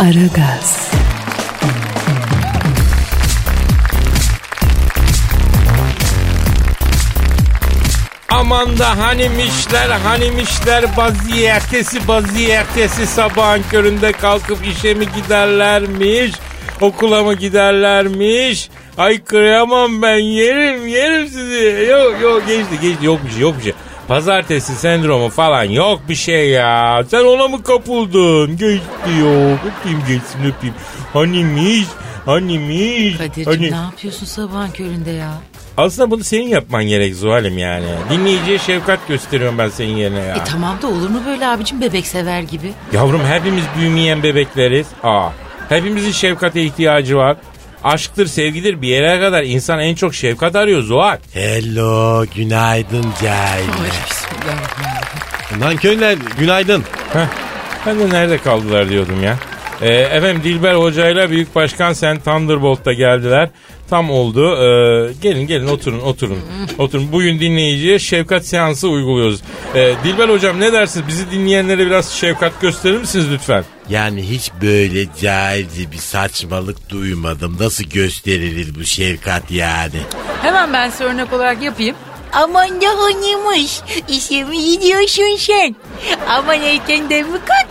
Aragaz, Aman da hanimişler hanimişler vaziyetesi vaziyetesi sabahın köründe kalkıp işe mi giderlermiş okula mı giderlermiş? Ay kıyamam ben yerim yerim sizi. Yok yok geçti geçti. Yok bir şey yok bir şey pazartesi sendromu falan yok bir şey ya sen ona mı kapıldın geçti yok öpeyim geçsin öpeyim hanimiş hanimiş Kadir'cim hani... ne yapıyorsun sabahın köründe ya? Aslında bunu senin yapman gerek Zuhal'im yani. Dinleyiciye şefkat gösteriyorum ben senin yerine ya. E tamam da olur mu böyle abicim bebek sever gibi? Yavrum hepimiz büyümeyen bebekleriz. Aa, hepimizin şefkate ihtiyacı var. Aşktır, sevgidir bir yere kadar insan en çok şefkat arıyor Zuhal. Hello, günaydın cahil. Bismillahirrahmanirrahim. Nankörler, günaydın. Heh, ben de nerede kaldılar diyordum ya. Ee, efendim Dilber Hoca'yla Büyük Başkan Sen Thunderbolt'ta geldiler. Tam oldu. Ee, gelin gelin oturun oturun. oturun. Bugün dinleyiciye şefkat seansı uyguluyoruz. Ee, Dilber Hocam ne dersiniz? Bizi dinleyenlere biraz şefkat gösterir misiniz lütfen? Yani hiç böyle cahilce bir saçmalık duymadım. Nasıl gösterilir bu şefkat yani? Hemen ben size örnek olarak yapayım. Aman da hanımış. İşe mi gidiyorsun sen? Aman erkenden mi kalktın?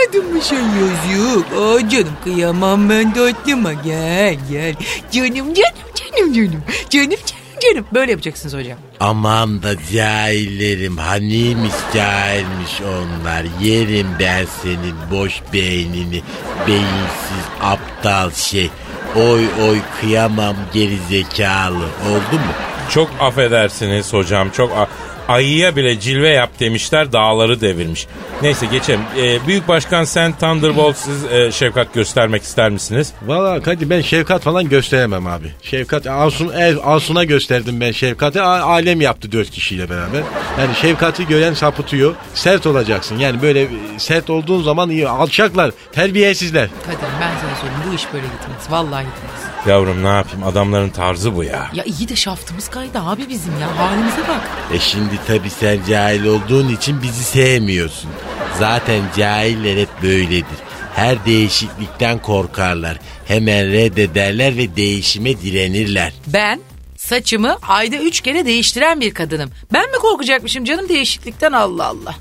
Ay alamadım mı sen yazık? Aa canım kıyamam ben tatlıma gel gel. Canım canım canım canım. Canım canım canım. Böyle yapacaksınız hocam. Aman da cahillerim haniymiş cahilmiş onlar. Yerim ben senin boş beynini. Beyinsiz aptal şey. Oy oy kıyamam geri zekalı. Oldu mu? Çok affedersiniz hocam çok a- ayıya bile cilve yap demişler dağları devirmiş. Neyse geçelim. Ee, Büyük Başkan sen Thunderbolt siz e, şefkat göstermek ister misiniz? Valla Kadir ben şefkat falan gösteremem abi. Şefkat Asun, ev, Asun'a gösterdim ben şefkati. A- Alem yaptı dört kişiyle beraber. Yani şefkati gören sapıtıyor. Sert olacaksın. Yani böyle e, sert olduğun zaman iyi. Alçaklar, terbiyesizler. Kadir ben sana söyleyeyim bu iş böyle gitmez. Vallahi gitmez. Yavrum ne yapayım adamların tarzı bu ya. Ya iyi de şaftımız kaydı abi bizim ya. Halimize bak. E şimdi tabii sen cahil olduğun için bizi sevmiyorsun. Zaten cahiller hep böyledir. Her değişiklikten korkarlar. Hemen reddederler ve değişime direnirler. Ben saçımı ayda üç kere değiştiren bir kadınım. Ben mi korkacakmışım canım değişiklikten Allah Allah.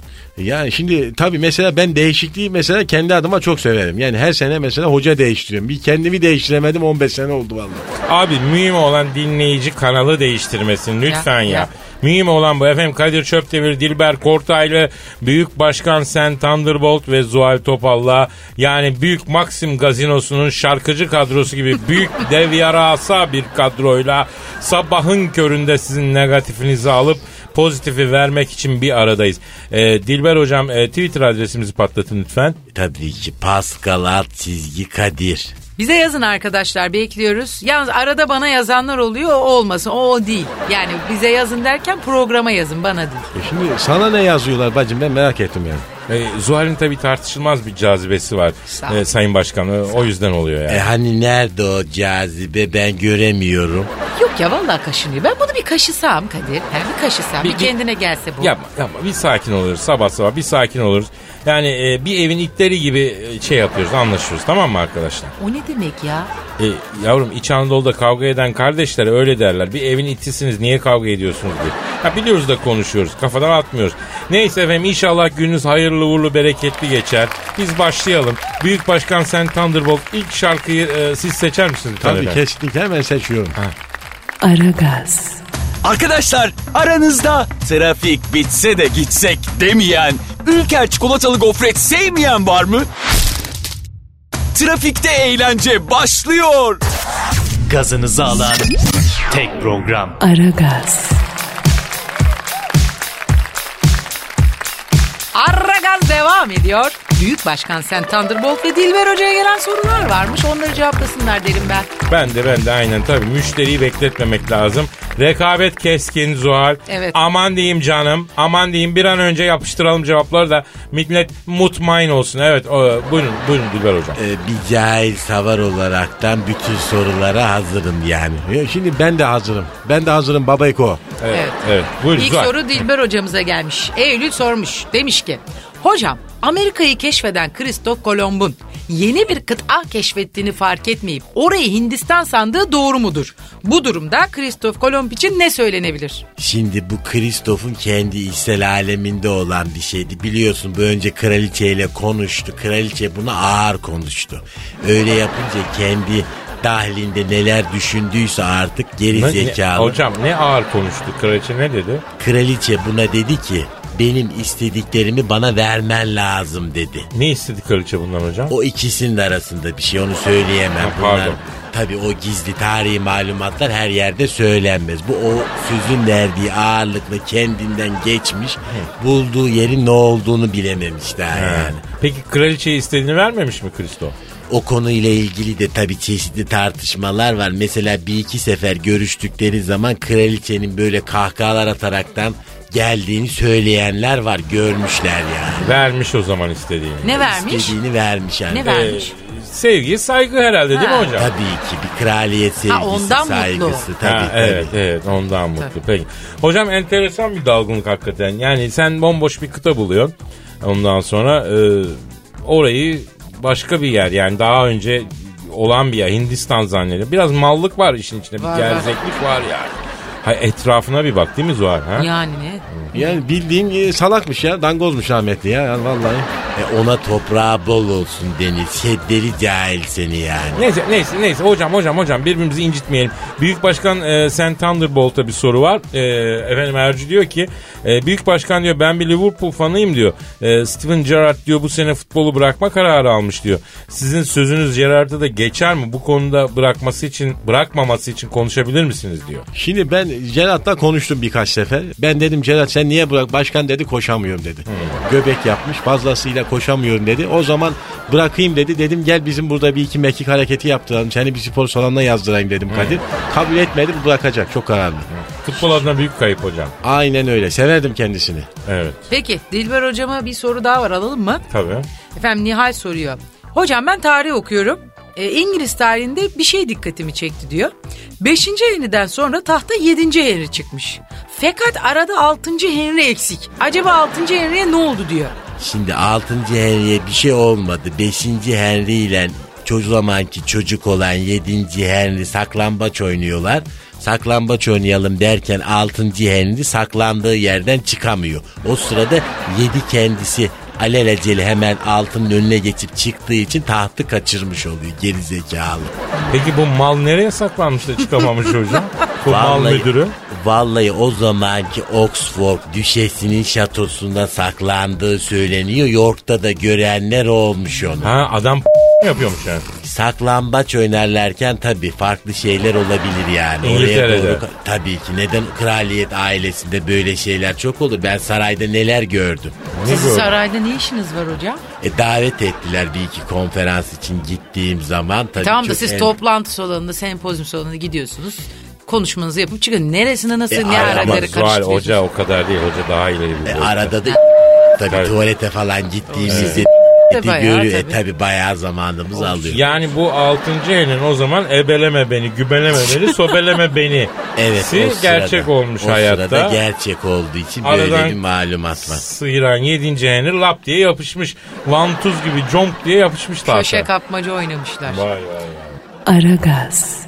Yani şimdi tabii mesela ben değişikliği mesela kendi adıma çok severim. Yani her sene mesela hoca değiştiriyorum. Bir kendimi değiştiremedim 15 sene oldu vallahi. Abi mühim olan dinleyici kanalı değiştirmesin lütfen ya. Ya, ya. Mühim olan bu efendim Kadir Çöptemir, Dilber Kortaylı, Büyük Başkan Sen Thunderbolt ve Zuhal Topal'la yani Büyük Maxim Gazinosu'nun şarkıcı kadrosu gibi büyük dev yarasa bir kadroyla sabahın köründe sizin negatifinizi alıp pozitifi vermek için bir aradayız. Ee, Dilber Hocam e, Twitter adresimizi patlatın lütfen. Tabii ki Pascal alt çizgi Kadir. Bize yazın arkadaşlar bekliyoruz. Yalnız arada bana yazanlar oluyor o olmasın o, o değil. Yani bize yazın derken programa yazın bana değil. E şimdi sana ne yazıyorlar bacım ben merak ettim yani. Ee, Zuhal'in tabii tartışılmaz bir cazibesi var Sağ e, Sayın Başkan. E, O yüzden oluyor yani. E hani nerede o cazibe ben göremiyorum. Yok ya vallahi kaşınıyor. Ben bunu bir kaşısam Kadir. He, bir kaşısam bir, Bir- bir- kendine gelse bu. Yapma yapma bir sakin oluruz sabah sabah bir sakin oluruz. Yani e, bir evin itleri gibi e, şey yapıyoruz anlaşıyoruz tamam mı arkadaşlar? O ne demek ya? E, yavrum İç Anadolu'da kavga eden kardeşler öyle derler. Bir evin itisiniz niye kavga ediyorsunuz diye. Ha, biliyoruz da konuşuyoruz kafadan atmıyoruz. Neyse efendim inşallah gününüz hayırlı uğurlu bereketli geçer. Biz başlayalım. Büyük Başkan Sen Thunderbolt ilk şarkıyı e, siz seçer misiniz? Tabii efendim? kesinlikle hemen seçiyorum. Aragaz, Arkadaşlar aranızda trafik bitse de gitsek demeyen, Ülker çikolatalı gofret sevmeyen var mı? Trafikte eğlence başlıyor. Gazınızı alan tek program. Aragaz, devam ediyor. Büyük Başkan Sen Thunderbolt ve Dilber Hoca'ya gelen sorular varmış. Onları cevaplasınlar derim ben. Ben de ben de aynen tabii müşteriyi bekletmemek lazım. Rekabet keskin Zuhal. Evet. Aman diyeyim canım. Aman diyeyim bir an önce yapıştıralım cevapları da millet mutmain olsun. Evet o, buyurun buyurun Dilber Hocam. Ee, bir cahil savar olaraktan bütün sorulara hazırım yani. Ya Şimdi ben de hazırım. Ben de hazırım babayko. Evet. Evet. evet. Buyurun İlk Zuhal. soru Dilber hocamıza gelmiş. Eylül sormuş. Demiş ki Hocam Amerika'yı keşfeden Kristof Kolomb'un yeni bir kıta keşfettiğini fark etmeyip orayı Hindistan sandığı doğru mudur? Bu durumda Kristof Kolomb için ne söylenebilir? Şimdi bu Kristof'un kendi içsel aleminde olan bir şeydi. Biliyorsun bu önce kraliçeyle konuştu. Kraliçe buna ağır konuştu. Öyle yapınca kendi dahlinde neler düşündüyse artık geri Ne- zekalı. hocam ne ağır konuştu. Kraliçe ne dedi? Kraliçe buna dedi ki benim istediklerimi bana vermen lazım dedi. Ne istedi kraliçe bundan hocam? O ikisinin arasında bir şey onu söyleyemem. Ha, Bunlar pardon. tabii o gizli tarihi malumatlar her yerde söylenmez. Bu o sözün verdiği ağırlıkla kendinden geçmiş. Bulduğu yerin ne olduğunu bilememiş daha yani. Peki kraliçeye istediğini vermemiş mi Kristo? O konuyla ilgili de tabii çeşitli tartışmalar var. Mesela bir iki sefer görüştükleri zaman kraliçenin böyle kahkahalar ataraktan geldiğini söyleyenler var. Görmüşler yani. Vermiş o zaman istediğini. Ne vermiş? İstediğini vermiş yani. Ne vermiş? Sevgi, saygı herhalde değil mi Ha. hocam? Tabii ki bir kraliyet sevgisi, ondan mutlu. saygısı. Tabii, Ha, tabii. evet evet ondan mutlu. Peki. Hocam enteresan bir dalgınlık hakikaten. Yani sen bomboş bir kıta buluyorsun. Ondan sonra e, orayı başka bir yer yani daha önce olan bir yer Hindistan zannediyor. Biraz mallık var işin içinde. Bir Var, var. gerzeklik var yani. Ha, etrafına bir bak değil mi Zuhal? Ha? Yani ne? Yani bildiğin e, salakmış ya. Dangozmuş rahmetli ya. Yani vallahi. E ona toprağı bol olsun Deniz. Şeddeli cahil seni yani. Neyse neyse neyse hocam hocam hocam birbirimizi incitmeyelim. Büyük Başkan e, Sen Thunderbolt'a bir soru var. E, efendim Ercü diyor ki e, Büyük Başkan diyor ben bir Liverpool fanıyım diyor. E, Steven Gerrard diyor bu sene futbolu bırakma kararı almış diyor. Sizin sözünüz Gerrard'a da geçer mi? Bu konuda bırakması için bırakmaması için konuşabilir misiniz diyor. Şimdi ben Celat'la konuştum birkaç sefer. Ben dedim Celat sen niye bırak? Başkan dedi koşamıyorum dedi. Göbek yapmış fazlasıyla koşamıyorum dedi. O zaman bırakayım dedi. Dedim gel bizim burada bir iki mekik hareketi yaptıralım. Seni bir spor salonuna yazdırayım dedim Kadir. Kabul etmedi bırakacak çok kararlı. Futbol adına büyük kayıp hocam. Aynen öyle severdim kendisini. Evet Peki Dilber hocama bir soru daha var alalım mı? tabii. Efendim Nihal soruyor. Hocam ben tarih okuyorum. E, İngiliz tarihinde bir şey dikkatimi çekti diyor. 5. Henry'den sonra tahta 7. Henry çıkmış. Fakat arada 6. Henry eksik. Acaba 6. Henry'e ne oldu diyor. Şimdi 6. Henry'e bir şey olmadı. 5. Henry ile çocuk zamanki çocuk olan 7. Henry saklambaç oynuyorlar. Saklambaç oynayalım derken 6. Henry saklandığı yerden çıkamıyor. O sırada 7 kendisi alelacele hemen altının önüne geçip çıktığı için tahtı kaçırmış oluyor geri zekalı. Peki bu mal nereye saklanmış da çıkamamış hocam? Bu mal Vallahi- müdürü. Vallahi o zamanki Oxford düşesinin şatosunda saklandığı söyleniyor. York'ta da görenler olmuş onu. Ha adam yapıyormuş yani. Saklambaç oynarlarken tabii farklı şeyler olabilir yani. İngiltere'de. doğru- tabii ki neden kraliyet ailesinde böyle şeyler çok olur. Ben sarayda neler gördüm. Ne Sizin sarayda ne işiniz var hocam? E, davet ettiler bir iki konferans için gittiğim zaman. Tabii tamam da siz en- toplantı salonunda, sempozyum salonuna gidiyorsunuz. Konuşmanızı yapıp çıkın. Neresine nasıl E, ne araları Zuhal karıştırıyorsunuz? hoca o kadar değil. Hoca daha ileri bir E, arada da tabii Tabii. tuvalete falan gittiğimizde De bayağı, görüyor. E, tabii. tabii bayağı zamanımız alıyor. Yani bu altıncı elin o zaman ebeleme beni, gübeleme beni, sobeleme beni. Evet Si o sırada, gerçek olmuş o hayatta. sırada gerçek olduğu için Aradan- böyle bir malumat var. Sıyıran yedinci Henry lap diye yapışmış. Vantuz gibi conk diye yapışmış tahta. Köşe kapmaca oynamışlar. Vay vay vay. Aragaz,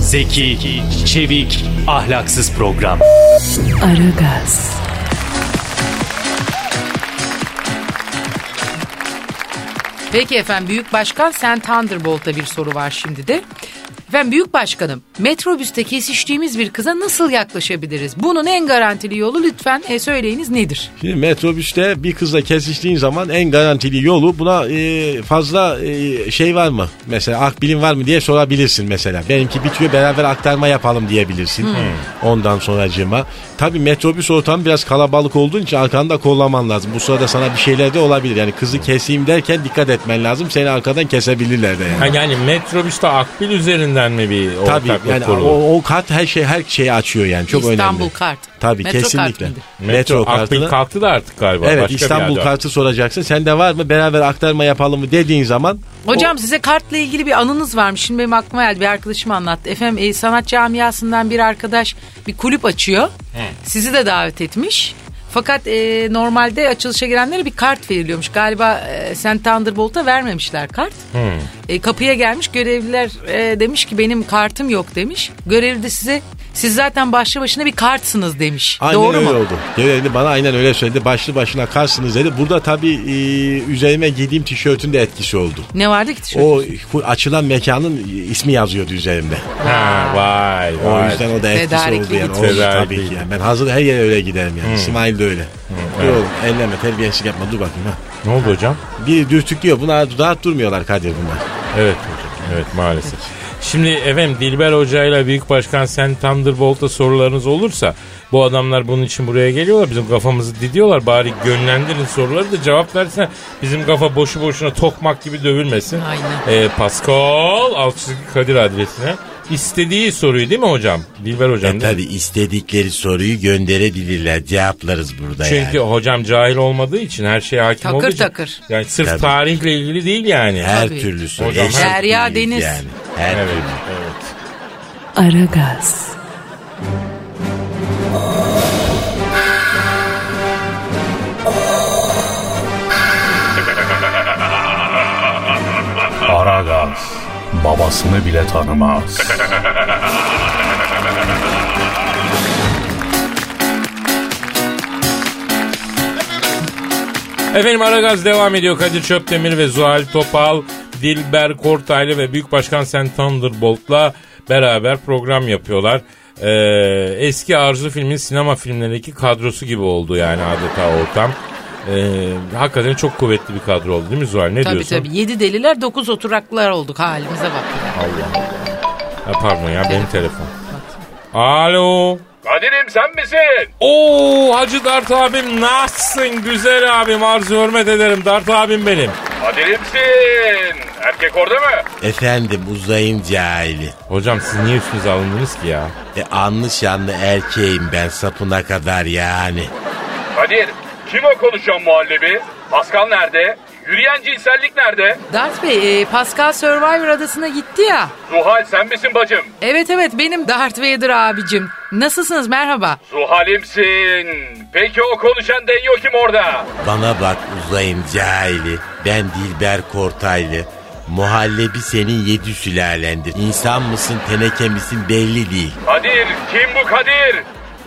Zeki, çevik, ahlaksız program. Aragaz, Peki efendim Büyük Başkan Sen Thunderbolt'ta bir soru var şimdi de. Efendim Büyük Başkanım metrobüste kesiştiğimiz bir kıza nasıl yaklaşabiliriz? Bunun en garantili yolu lütfen e, söyleyiniz nedir? Şimdi metrobüste bir kızla kesiştiğin zaman en garantili yolu buna e, fazla e, şey var mı? Mesela akbilin var mı diye sorabilirsin mesela. Benimki bitiyor beraber aktarma yapalım diyebilirsin. Ondan sonracığıma. Tabii metrobüs ortamı biraz kalabalık olduğu için arkanda kollaman lazım. Bu sırada sana bir şeyler de olabilir. Yani kızı keseyim derken dikkat etmen lazım. Seni arkadan kesebilirler de yani. Ha, yani metrobüste akbil üzerinden mi bir Tabii ortaklık yani kurulur? o, o kart her şey her şeyi açıyor yani çok İstanbul önemli. kart. Tabii Metro kesinlikle. kart mıydı? Metro, akbil kartını. kalktı da artık galiba. Evet Başka bir İstanbul kartı soracaksın. Sende var mı? Beraber aktarma yapalım mı dediğin zaman Hocam size kartla ilgili bir anınız varmış. Şimdi benim aklıma geldi. Bir arkadaşım anlattı. Efendim e, sanat camiasından bir arkadaş bir kulüp açıyor. Sizi de davet etmiş. Fakat e, normalde açılışa girenlere bir kart veriliyormuş. Galiba e, St. Thunderbolt'a vermemişler kart. E, kapıya gelmiş görevliler e, demiş ki benim kartım yok demiş. Görevli de size siz zaten başlı başına bir kartsınız demiş. aynen Doğru öyle mu? oldu. Görevli bana aynen öyle söyledi. Başlı başına karsınız dedi. Burada tabii e, üzerime giydiğim tişörtün de etkisi oldu. Ne vardı ki tişört? O bu açılan mekanın ismi yazıyordu üzerimde. Ha, vay O vay. yüzden o da etkisi Tedarikli oldu yani. Oldu tabii ki yani. Ben hazır her yere öyle giderim yani. İsmail de öyle. Dur oğlum elleme terbiyesizlik yapma dur bakayım ha. Ne oldu hocam? Biri dürtüklüyor. Bunlar rahat durmuyorlar Kadir bunlar. Evet hocam. Evet maalesef. Şimdi efendim Dilber Hoca ile Büyük Başkan Sen Thunderbolt'a sorularınız olursa bu adamlar bunun için buraya geliyorlar. Bizim kafamızı didiyorlar. Bari gönlendirin soruları da cevap versene. Bizim kafa boşu boşuna tokmak gibi dövülmesin. Aynen. Ee, Pascal Alçızgı Kadir adresine istediği soruyu değil mi hocam? Dilber hocam E değil mi? tabi istedikleri soruyu gönderebilirler. Cevaplarız burada Çünkü yani. hocam cahil olmadığı için her şeye hakim Takır olduğu için. takır. Yani sırf Tabii. tarihle ilgili değil yani. Her Tabii. türlü soru. Hocam, eşit Derya Deniz. Yani. Her Evet, türlü. evet. Aragaz, Aragaz babasını bile tanımaz. Efendim Aragaz devam ediyor. Kadir Çöptemir ve Zuhal Topal, Dilber Kortaylı ve Büyük Başkan Sen Thunderbolt'la beraber program yapıyorlar. Ee, eski Arzu filmin sinema filmlerindeki kadrosu gibi oldu yani adeta ortam. Ee, hakikaten çok kuvvetli bir kadro oldu değil mi Zuhal? Ne Tabii diyorsun? tabii. Yedi deliler dokuz oturaklılar olduk halimize bak. ya. Allah Allah. Ha, pardon ya benim telefon. Alo. Kadir'im sen misin? Oo Hacı Dart abim nasılsın güzel abim arzu hürmet ederim Dart abim benim. Kadir'imsin. Erkek orada mı? Efendim uzayın cahili. Hocam siz niye üstünüze alındınız ki ya? E anlı şanlı erkeğim ben sapına kadar yani. Kadir kim o konuşan muhallebi? Pascal nerede? Yürüyen cinsellik nerede? Dart Bey, e, Pascal Survivor adasına gitti ya. Zuhal sen misin bacım? Evet evet benim Darth Vader abicim. Nasılsınız merhaba? Zuhal'imsin. Peki o konuşan Denyo kim orada? Bana bak uzayın cahili. Ben Dilber Kortaylı. Muhallebi senin yedi sülalendir. İnsan mısın teneke misin belli değil. Kadir kim bu Kadir?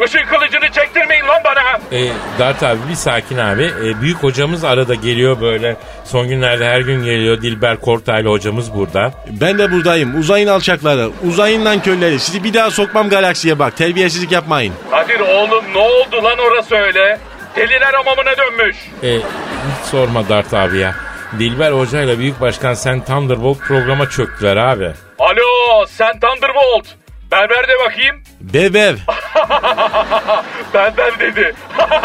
Işın kılıcını çektirmeyin lan bana. E, Dart abi bir sakin abi. E, büyük hocamız arada geliyor böyle. Son günlerde her gün geliyor. Dilber Kortaylı hocamız burada. Ben de buradayım. Uzayın alçakları. Uzayın nankörleri. Sizi bir daha sokmam galaksiye bak. Terbiyesizlik yapmayın. Kadir oğlum ne oldu lan orası öyle? Deliler hamamına dönmüş. E, hiç sorma Dart abi ya. Dilber Hoca ile Büyük Başkan Sen Thunderbolt programa çöktüler abi. Alo sen Thunderbolt. Berber de bakayım. Bebev. Benden dedi.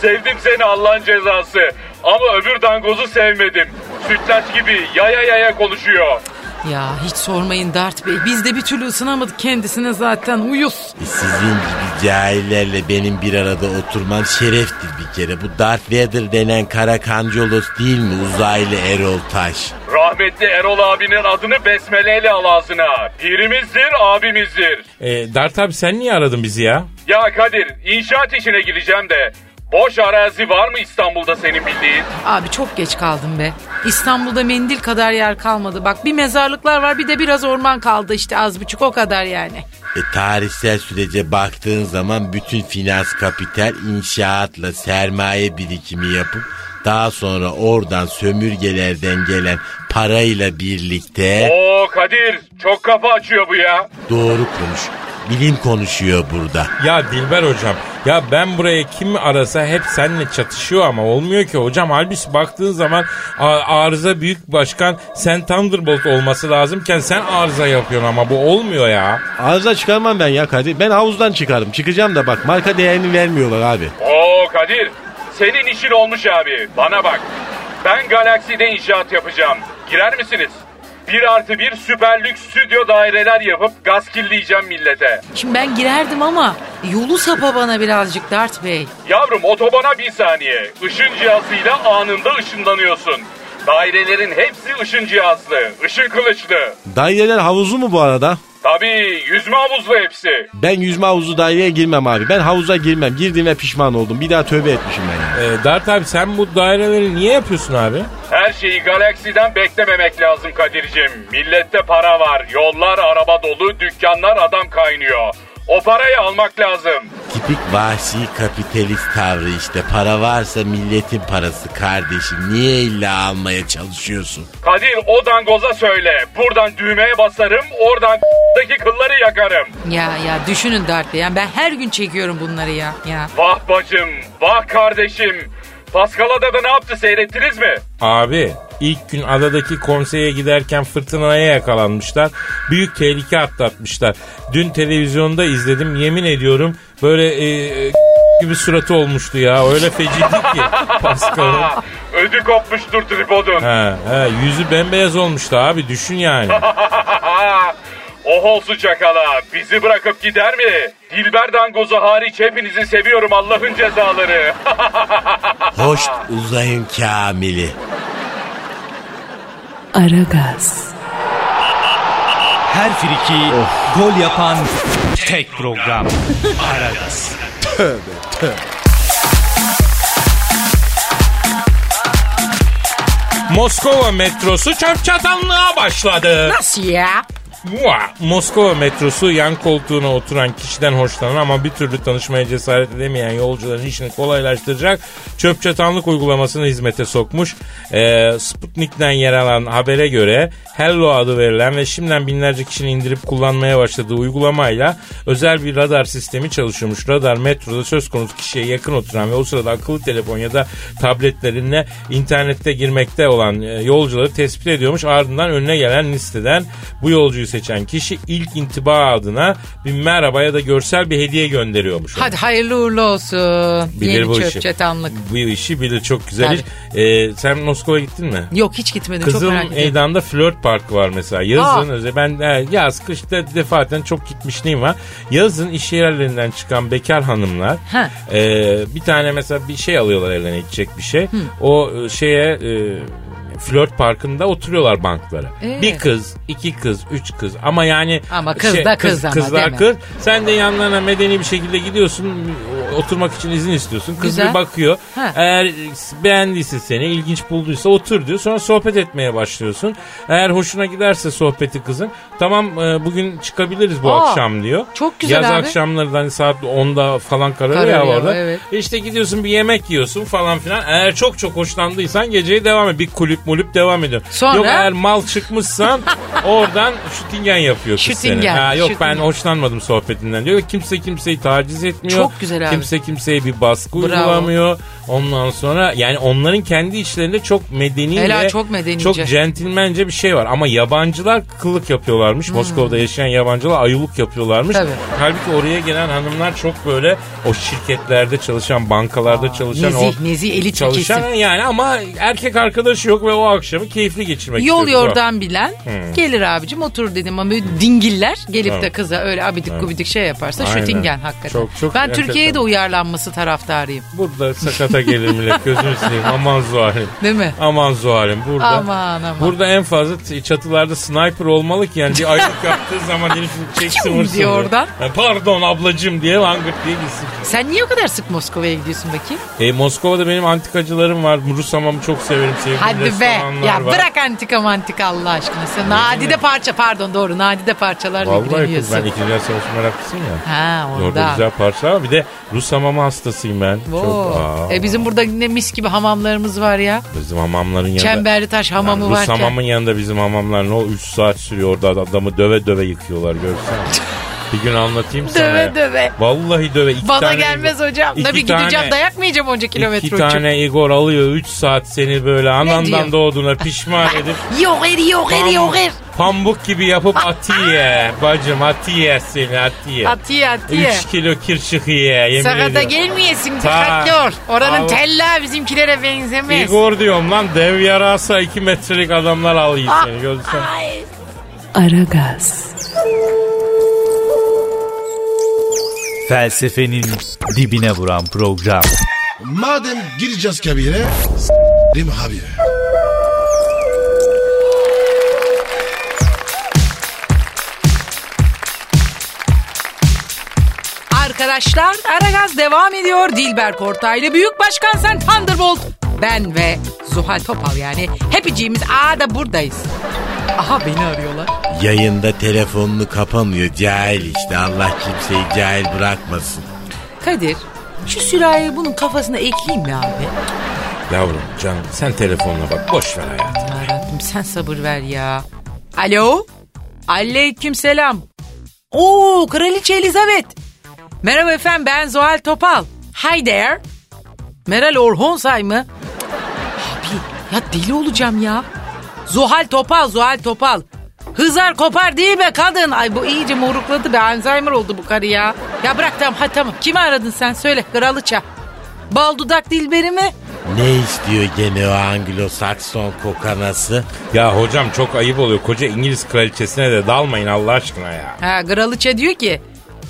Sevdim seni Allah'ın cezası. Ama öbür dangozu sevmedim. Sütlaç gibi yaya yaya konuşuyor. Ya hiç sormayın Dart Bey. Biz de bir türlü ısınamadık kendisine zaten uyuz. E sizin gibi cahillerle benim bir arada oturmam şereftir bir kere. Bu Darth Vader denen kara kancolos değil mi uzaylı Erol Taş? Rahmetli Erol abinin adını besmeleyle al ağzına. Pirimizdir, abimizdir. E, Dart abi sen niye aradın bizi ya? Ya Kadir, inşaat işine gideceğim de. Boş arazi var mı İstanbul'da senin bildiğin? Abi çok geç kaldım be. İstanbul'da mendil kadar yer kalmadı. Bak bir mezarlıklar var bir de biraz orman kaldı işte az buçuk o kadar yani. E, tarihsel sürece baktığın zaman bütün finans kapital inşaatla sermaye birikimi yapıp daha sonra oradan sömürgelerden gelen parayla birlikte Oo Kadir, çok kafa açıyor bu ya. doğru konuş. Bilim konuşuyor burada. Ya Dilber hocam ya ben buraya kim arasa hep seninle çatışıyor ama olmuyor ki hocam. Halbuki baktığın zaman arıza büyük başkan sen Thunderbolt olması lazımken sen arıza yapıyorsun ama bu olmuyor ya. Arıza çıkarmam ben ya Kadir. Ben havuzdan çıkarım. Çıkacağım da bak marka değerini vermiyorlar abi. Oo Kadir, senin işin olmuş abi. Bana bak. Ben Galaxy'de inşaat yapacağım. Girer misiniz? Bir artı bir süper lüks stüdyo daireler yapıp gaz kirleyeceğim millete. Şimdi ben girerdim ama yolu sapa bana birazcık Dert Bey. Yavrum otobana bir saniye. Işın cihazıyla anında ışınlanıyorsun. Dairelerin hepsi ışın cihazlı, ışın kılıçlı. Daireler havuzu mu bu arada? Tabii yüzme havuzlu hepsi. Ben yüzme havuzu daireye girmem abi. Ben havuza girmem. Girdiğime pişman oldum. Bir daha tövbe etmişim ben ya. Ee, Dert abi sen bu daireleri niye yapıyorsun abi? Her şeyi Galaxy'den beklememek lazım Kadir'cim. Millette para var, yollar araba dolu, dükkanlar adam kaynıyor. O parayı almak lazım. Tipik vahşi kapitalist tavrı işte. Para varsa milletin parası kardeşim. Niye illa almaya çalışıyorsun? Kadir o dangoza söyle. Buradan düğmeye basarım, oradan daki kılları yakarım. Ya ya düşünün Dert Bey. Yani ben her gün çekiyorum bunları ya. Ya. Vah bacım, vah kardeşim. Pascal Adada ne yaptı seyrettiniz mi? Abi ilk gün adadaki konseye giderken fırtınaya yakalanmışlar. Büyük tehlike atlatmışlar. Dün televizyonda izledim yemin ediyorum böyle e, gibi suratı olmuştu ya. Öyle feciydi ki Pascal'ın. Ödü kopmuştur tripodun. He, he, yüzü bembeyaz olmuştu abi düşün yani. oh olsun çakala. Bizi bırakıp gider mi? Dilber dangozu hariç hepinizi seviyorum Allah'ın cezaları. Hoş uzayın kamili. Aragaz, Her friki gol yapan tek program. Aragaz. Moskova metrosu çöp çatanlığa başladı. Nasıl ya? Moskova metrosu yan koltuğuna oturan kişiden hoşlanan ama bir türlü tanışmaya cesaret edemeyen yolcuların işini kolaylaştıracak çöp çatanlık uygulamasını hizmete sokmuş. Ee, Sputnik'ten yer alan habere göre Hello adı verilen ve şimdiden binlerce kişinin indirip kullanmaya başladığı uygulamayla özel bir radar sistemi çalışıyormuş. Radar metroda söz konusu kişiye yakın oturan ve o sırada akıllı telefon ya da tabletlerine internette girmekte olan e, yolcuları tespit ediyormuş. Ardından önüne gelen listeden bu yolcuyu seçen kişi ilk intiba adına bir merhaba ya da görsel bir hediye gönderiyormuş. Hadi hayırlı uğurlu olsun. Bilir Yeni bu çöp işi. çatanlık. Bu işi bilir çok güzel Tabii. iş. Ee, sen Moskova'ya gittin mi? Yok hiç gitmedim çok Kızıl merak ediyorum. Meydan'da flört parkı var mesela. Yazın Aa. özel ben e, yaz kışta defaten çok gitmişliğim var. Yazın iş yerlerinden çıkan bekar hanımlar Ha. e, bir tane mesela bir şey alıyorlar eline içecek bir şey. O e, şeye e, flört parkında oturuyorlar banklara. Ee? Bir kız, iki kız, üç kız ama yani Ama kız da kız ama, kızlar kız. Sen de yanlarına medeni bir şekilde gidiyorsun oturmak için izin istiyorsun. Kız Güzel. bir bakıyor. Ha. Eğer beğendiyse seni, ilginç bulduysa otur diyor. Sonra sohbet etmeye başlıyorsun. Eğer hoşuna giderse sohbeti kızın, tamam e, bugün çıkabiliriz bu Aa, akşam diyor. çok güzel Yaz abi. akşamları da hani saat 10'da falan kararıyor ya Kararıyor, orada. evet. İşte gidiyorsun bir yemek yiyorsun falan filan. Eğer çok çok hoşlandıysan geceyi devam et. Bir kulüp mulüp devam ediyor. Sonra? Yok eğer mal çıkmışsan oradan şütingen yapıyor kız seni. Ha, yok ben şütingen. hoşlanmadım sohbetinden diyor. Kimse kimseyi taciz etmiyor. Çok güzel abi. Kimse kimseye bir baskı Bravo. uygulamıyor. Ondan sonra yani onların kendi içlerinde çok medeni Helal, ve çok medenice. çok centilmence bir şey var. Ama yabancılar kıllık yapıyorlarmış. Moskova'da yaşayan yabancılar ayılık yapıyorlarmış. Hmm. Tabii. Halbuki oraya gelen hanımlar çok böyle o şirketlerde çalışan, bankalarda çalışan nezih, o nezih, elit çalışan kesim. yani ama erkek arkadaşı yok ve o akşamı keyifli geçirmek Yol istiyor. yordan bilen gelir abicim otur dedim ama dingiller gelip de kıza öyle abidik gubidik şey yaparsa Aynen. şütingen hakikaten. Çok, çok ben. Türkiye'ye de uyarlanması taraftarıyım. Burada sakata gelir millet gözünü seveyim aman zuhalim. Değil mi? Aman zuhalim burada. Aman aman. Burada en fazla çatılarda sniper olmalı ki yani bir aylık yaptığı zaman herif çeksin vursun. böyle. oradan? Ha, pardon ablacım diye langırt diye gitsin. Sen niye o kadar sık Moskova'ya gidiyorsun bakayım? E, Moskova'da benim antikacılarım var. Rus hamamı çok severim. Sevdiğim Hadi be. Ya var. bırak antika mantika Allah aşkına. Sen nadide parça pardon doğru nadide parçalarla Vallahi ilgileniyorsun. ben İkinci Savaşı meraklısıyım ya. Ha Orada ondan. güzel parça var. Bir de Rus hamamı hastasıyım ben. Çok, Oo. aa, E bizim burada ne mis gibi hamamlarımız var ya. bizim hamamların yanında. Çemberli taş hamamı Yani Rus varken. hamamın yanında bizim hamamlar ne o 3 saat sürüyor orada adamı döve döve yıkıyorlar görsen. Bir gün anlatayım sana. Döve ya. döve. Vallahi döve. İki Bana tane gelmez Igor- hocam. İki Tabii tane- gideceğim dayak mı yiyeceğim onca kilometre İki tane Igor alıyor 3 saat seni böyle anandan doğduğuna pişman edip Yoğur yoğur yoğur. pamuk gibi yapıp atiye. Bacım atiye seni atiye. Atiye atiye. 3 kilo kirşık ye yemin Sakata ediyorum. gelmeyesin dikkatli ol. Oranın Al- tella bizimkilere benzemez. Igor diyorum lan dev yarasa 2 metrelik adamlar alıyor Ah, seni görsen. ay. Aragaz, Felsefenin dibine vuran program. Madem gireceğiz kabire s**rim abi. Arkadaşlar Aragaz devam ediyor. Dilber Kortaylı Büyük Başkan Sen Thunderbolt. Ben ve Zuhal Topal yani. Hepiciğimiz A'da buradayız. Aha beni arıyorlar. Yayında telefonunu kapamıyor cahil işte Allah kimseyi cahil bırakmasın. Kadir şu sürahiyi bunun kafasına ekleyeyim mi abi? Yavrum canım sen telefonuna bak boş ver hayatım. Yarabbim sen sabır ver ya. Alo? Aleyküm selam. Oo Kraliçe Elizabeth. Merhaba efendim ben Zuhal Topal. Hi there. Meral Orhonsay mı? Abi ya deli olacağım ya. Zuhal Topal, Zuhal Topal. Hızar kopar değil be kadın. Ay bu iyice morukladı be. Alzheimer oldu bu karı ya. Ya bırak tamam hadi tamam. Kimi aradın sen söyle kralıça. Bal dudak dilberi mi? Ne istiyor gene o Anglo-Sakson kokanası? Ya hocam çok ayıp oluyor. Koca İngiliz kraliçesine de dalmayın Allah aşkına ya. Ha kralıça diyor ki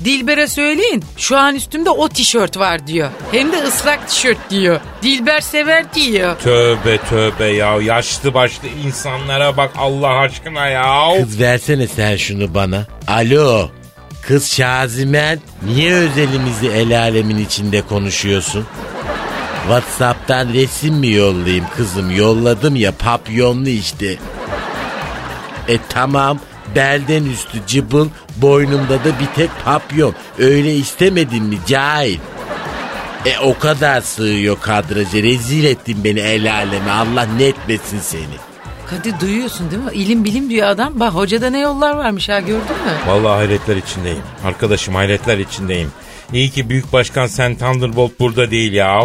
Dilber'e söyleyin şu an üstümde o tişört var diyor. Hem de ıslak tişört diyor. Dilber sever diyor. Tövbe tövbe ya. Yaşlı başlı insanlara bak Allah aşkına ya. Kız versene sen şunu bana. Alo. Kız Şazimen niye özelimizi el alemin içinde konuşuyorsun? Whatsapp'tan resim mi yollayayım kızım? Yolladım ya papyonlu işte. E tamam belden üstü cıbıl boynumda da bir tek papyon. Öyle istemedin mi cahil? E o kadar sığıyor kadraja rezil ettin beni el aleme Allah netmesin seni. Kadir duyuyorsun değil mi? İlim bilim diyor adam. Bak hocada ne yollar varmış ha gördün mü? Vallahi hayretler içindeyim. Arkadaşım hayretler içindeyim. İyi ki Büyük Başkan Sen Thunderbolt burada değil ya.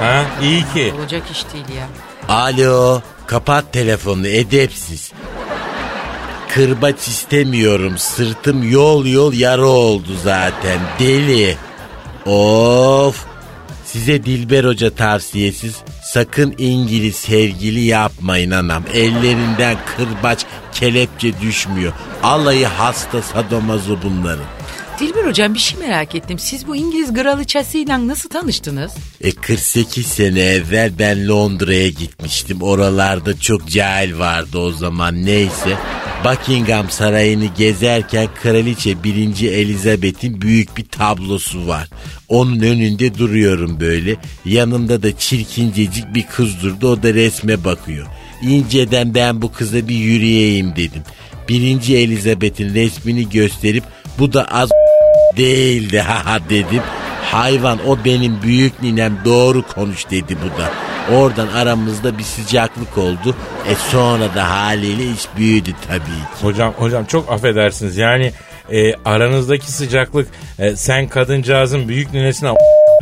Ha? İyi ki. Olacak iş değil ya. Alo, kapat telefonunu edepsiz. Kırbaç istemiyorum, sırtım yol yol yara oldu zaten, deli. Of, size Dilber Hoca tavsiyesiz, sakın İngiliz sevgili yapmayın anam. Ellerinden kırbaç, kelepçe düşmüyor. Alayı hasta sadomazo bunların. Dilber hocam bir şey merak ettim. Siz bu İngiliz kralıçasıyla nasıl tanıştınız? E 48 sene evvel ben Londra'ya gitmiştim. Oralarda çok cahil vardı o zaman neyse. Buckingham Sarayı'nı gezerken Kraliçe 1. Elizabeth'in büyük bir tablosu var. Onun önünde duruyorum böyle. Yanımda da çirkincecik bir kız durdu. O da resme bakıyor. İnceden ben bu kıza bir yürüyeyim dedim. 1. Elizabeth'in resmini gösterip bu da az değildi ha dedim. Hayvan o benim büyük ninem doğru konuş dedi bu da. Oradan aramızda bir sıcaklık oldu. E sonra da haliyle iş büyüdü tabii ki. Hocam hocam çok affedersiniz. Yani e, aranızdaki sıcaklık e, sen kadıncağızın büyük ninesine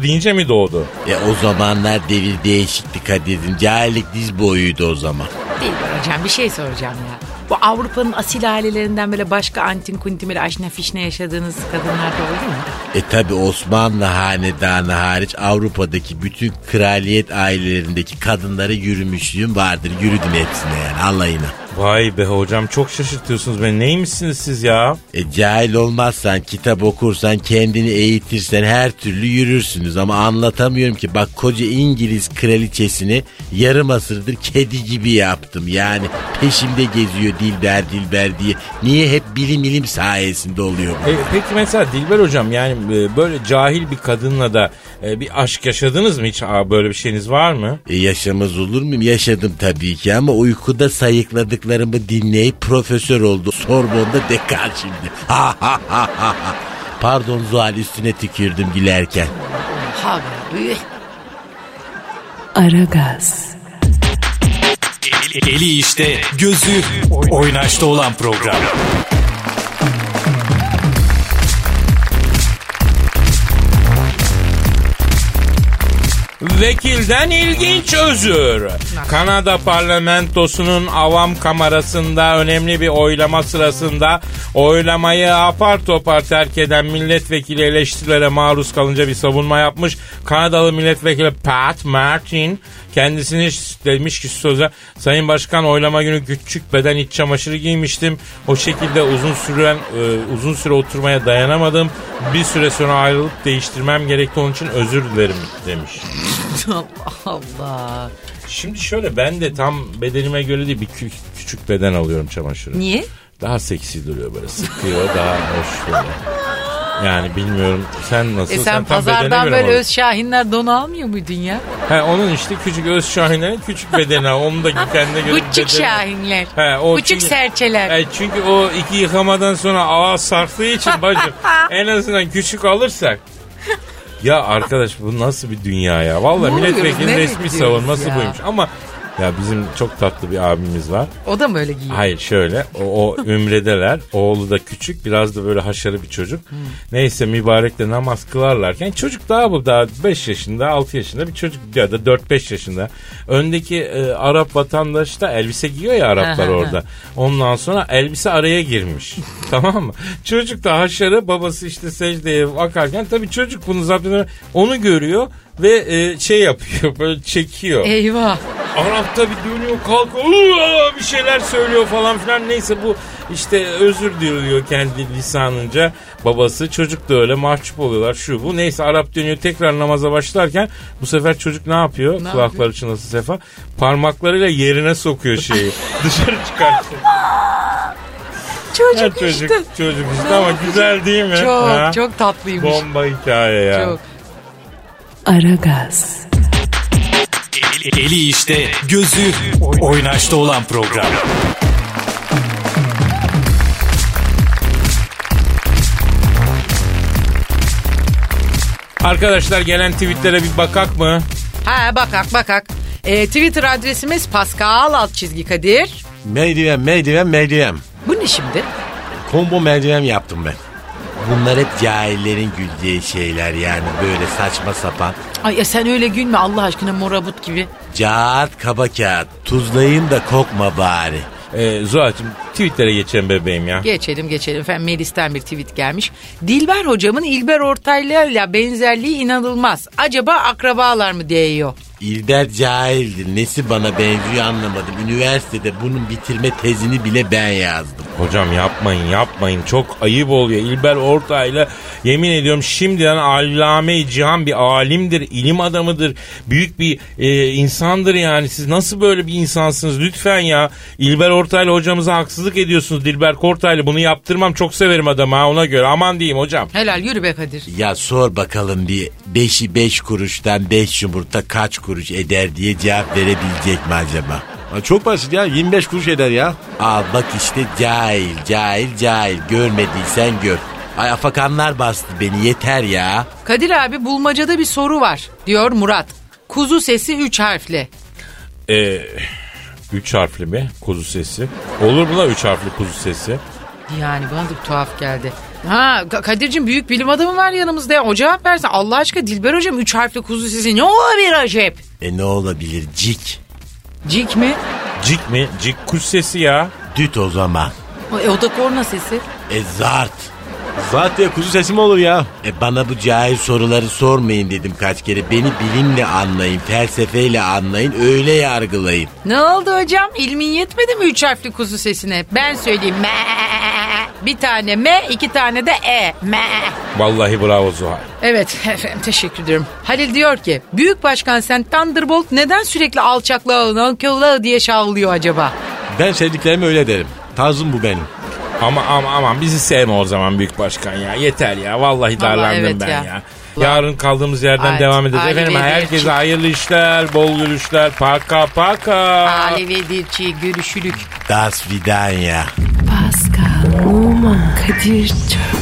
deyince mi doğdu? E o zamanlar devir değişikti Kadir'im. Cahillik diz boyuydu o zaman. Dilber hocam bir şey soracağım ya. Bu Avrupa'nın asil ailelerinden böyle başka antin kuntin böyle aşna fişne yaşadığınız kadınlar da oldu mu? E tabi Osmanlı hanedanı hariç Avrupa'daki bütün kraliyet ailelerindeki kadınlara yürümüşlüğüm vardır. Yürüdüm hepsine yani alayına. Vay be hocam çok şaşırtıyorsunuz beni. Neymişsiniz siz ya? E cahil olmazsan, kitap okursan, kendini eğitirsen her türlü yürürsünüz. Ama anlatamıyorum ki bak koca İngiliz kraliçesini yarım asırdır kedi gibi yaptım. Yani peşimde geziyor Dilber Dilber diye. Niye hep bilim ilim sayesinde oluyor bu? E, peki mesela Dilber hocam yani e, böyle cahil bir kadınla da e, bir aşk yaşadınız mı hiç? Aa, böyle bir şeyiniz var mı? E yaşamaz olur muyum? Yaşadım tabii ki ama uykuda sayıkladıklarımı dinleyip profesör oldu. Sorbon'da dekan şimdi. Ha ha ha ha. Pardon Zuhal üstüne tükürdüm gülerken. Üh. Aragaz, Eli işte, gözü oynaşta olan program. Vekilden ilginç özür. Kanada parlamentosunun avam kamerasında önemli bir oylama sırasında oylamayı apar topar terk eden milletvekili eleştirilere maruz kalınca bir savunma yapmış. Kanadalı milletvekili Pat Martin kendisini demiş ki söze Sayın Başkan oylama günü küçük beden iç çamaşırı giymiştim. O şekilde uzun süren e, uzun süre oturmaya dayanamadım. Bir süre sonra ayrılıp değiştirmem gerekti onun için özür dilerim demiş. Allah Allah. Şimdi şöyle ben de tam bedenime göre değil bir kü- küçük beden alıyorum çamaşırı. Niye? Daha seksi duruyor böyle sıkıyor daha hoş böyle. Yani bilmiyorum sen nasıl? E sen, bedene pazardan böyle öz şahinler don almıyor muydun ya? He, onun işte küçük öz şahinlerin küçük bedeni da kendine göre Küçük şahinler. He, o Küçük çünkü- serçeler. E, çünkü o iki yıkamadan sonra ağız sarktığı için bacım en azından küçük alırsak. Ya arkadaş bu nasıl bir dünya ya? Vallahi milletvekili resmi savunması ya? buymuş. Ama ya bizim çok tatlı bir abimiz var. O da mı öyle giyiyor? Hayır şöyle o, o ümredeler. Oğlu da küçük biraz da böyle haşarı bir çocuk. Neyse mübarek de namaz kılarlarken çocuk daha bu daha 5 yaşında 6 yaşında bir çocuk ya da 4-5 yaşında. Öndeki e, Arap vatandaş da elbise giyiyor ya Araplar orada. Ondan sonra elbise araya girmiş. tamam mı? Çocuk da haşarı babası işte secdeye bakarken tabii çocuk bunu edemiyor. onu görüyor ve e, şey yapıyor böyle çekiyor. Eyvah. Arap tabi dönüyor kalkıyor bir şeyler söylüyor falan filan neyse bu işte özür diliyor kendi lisanınca babası çocuk da öyle mahcup oluyorlar şu bu neyse Arap dönüyor tekrar namaza başlarken bu sefer çocuk ne yapıyor Ne kulakları çınlasın sefa parmaklarıyla yerine sokuyor şeyi dışarı çıkartıyor. Çocuk, çocuk işte. çocuk işte ama güzel değil mi? Çok Ha? çok tatlıymış. Bomba hikaye ya. Çok. Aragaz, Eli işte, gözü oynaşta olan program. Arkadaşlar gelen tweetlere bir bakak mı? Ha bakak bakak. E, Twitter adresimiz Pascal alt çizgi Kadir. Merdiven, merdiven, merdiven. Bu ne şimdi? Combo merdiven yaptım ben. Bunlar hep cahillerin güldüğü şeyler yani böyle saçma sapan. Ay ya sen öyle gülme Allah aşkına morabut gibi. Kağıt kaba kağıt tuzlayın da kokma bari. Ee, Zuhal'cığım tweetlere geçelim bebeğim ya. Geçelim geçelim. Efendim Melis'ten bir tweet gelmiş. Dilber hocamın İlber Ortaylı'yla benzerliği inanılmaz. Acaba akrabalar mı diyor. İlber cahildir. Nesi bana benziyor anlamadım. Üniversitede bunun bitirme tezini bile ben yazdım. Hocam yapmayın yapmayın çok ayıp oluyor. İlber Ortaylı yemin ediyorum şimdiden allame cihan bir alimdir, ilim adamıdır. Büyük bir e, insandır yani. Siz nasıl böyle bir insansınız lütfen ya. İlber Ortaylı hocamıza haksızlık ediyorsunuz. Dilber Kortaylı bunu yaptırmam çok severim adamı ha ona göre. Aman diyeyim hocam. Helal yürü be Kadir. Ya sor bakalım bir beşi beş kuruştan beş yumurta kaç kuruş eder diye cevap verebilecek mi acaba? Ha, Çok basit ya 25 kuruş eder ya. Al bak işte cahil cahil cahil görmediysen gör. Ay afakanlar bastı beni yeter ya. Kadir abi bulmacada bir soru var diyor Murat. Kuzu sesi 3 harfli. Ee, üç harfli mi kuzu sesi? Olur mu la üç harfli kuzu sesi? Yani bana da bir tuhaf geldi. Ha Ka- Kadir'cim büyük bilim adamı var yanımızda ya. O cevap versin. Allah aşkına Dilber hocam 3 harfli kuzu sesi ne olabilir acep? E ne olabilir cik. Cik mi? Cik mi? Cik kuş sesi ya. Düt o zaman. E, o da korna sesi. E zart. Zaten kuzu sesi mi olur ya? E bana bu cahil soruları sormayın dedim kaç kere. Beni bilimle anlayın, felsefeyle anlayın, öyle yargılayın. Ne oldu hocam? İlmin yetmedi mi 3 harfli kuzu sesine? Ben söyleyeyim. Me. Bir tane M, iki tane de E. Me. Vallahi bravo Zuhal. Evet efendim teşekkür ederim. Halil diyor ki Büyük Başkan sen Thunderbolt neden sürekli alçaklığa, nankörlüğe diye şavlıyor acaba? Ben sevdiklerime öyle derim. Tarzım bu benim. Ama ama aman bizi sevme o zaman büyük başkan ya. Yeter ya. Vallahi darlandım evet ben ya. ya. Yarın kaldığımız yerden Hadi, devam edeceğiz. Efendim Vedat'cığım. herkese hayırlı işler, bol gülüşler. Paka paka. Ali ve Dilçi görüşürük. Das Vidanya. Oman, Kadir çok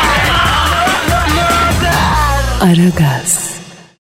Aragaz.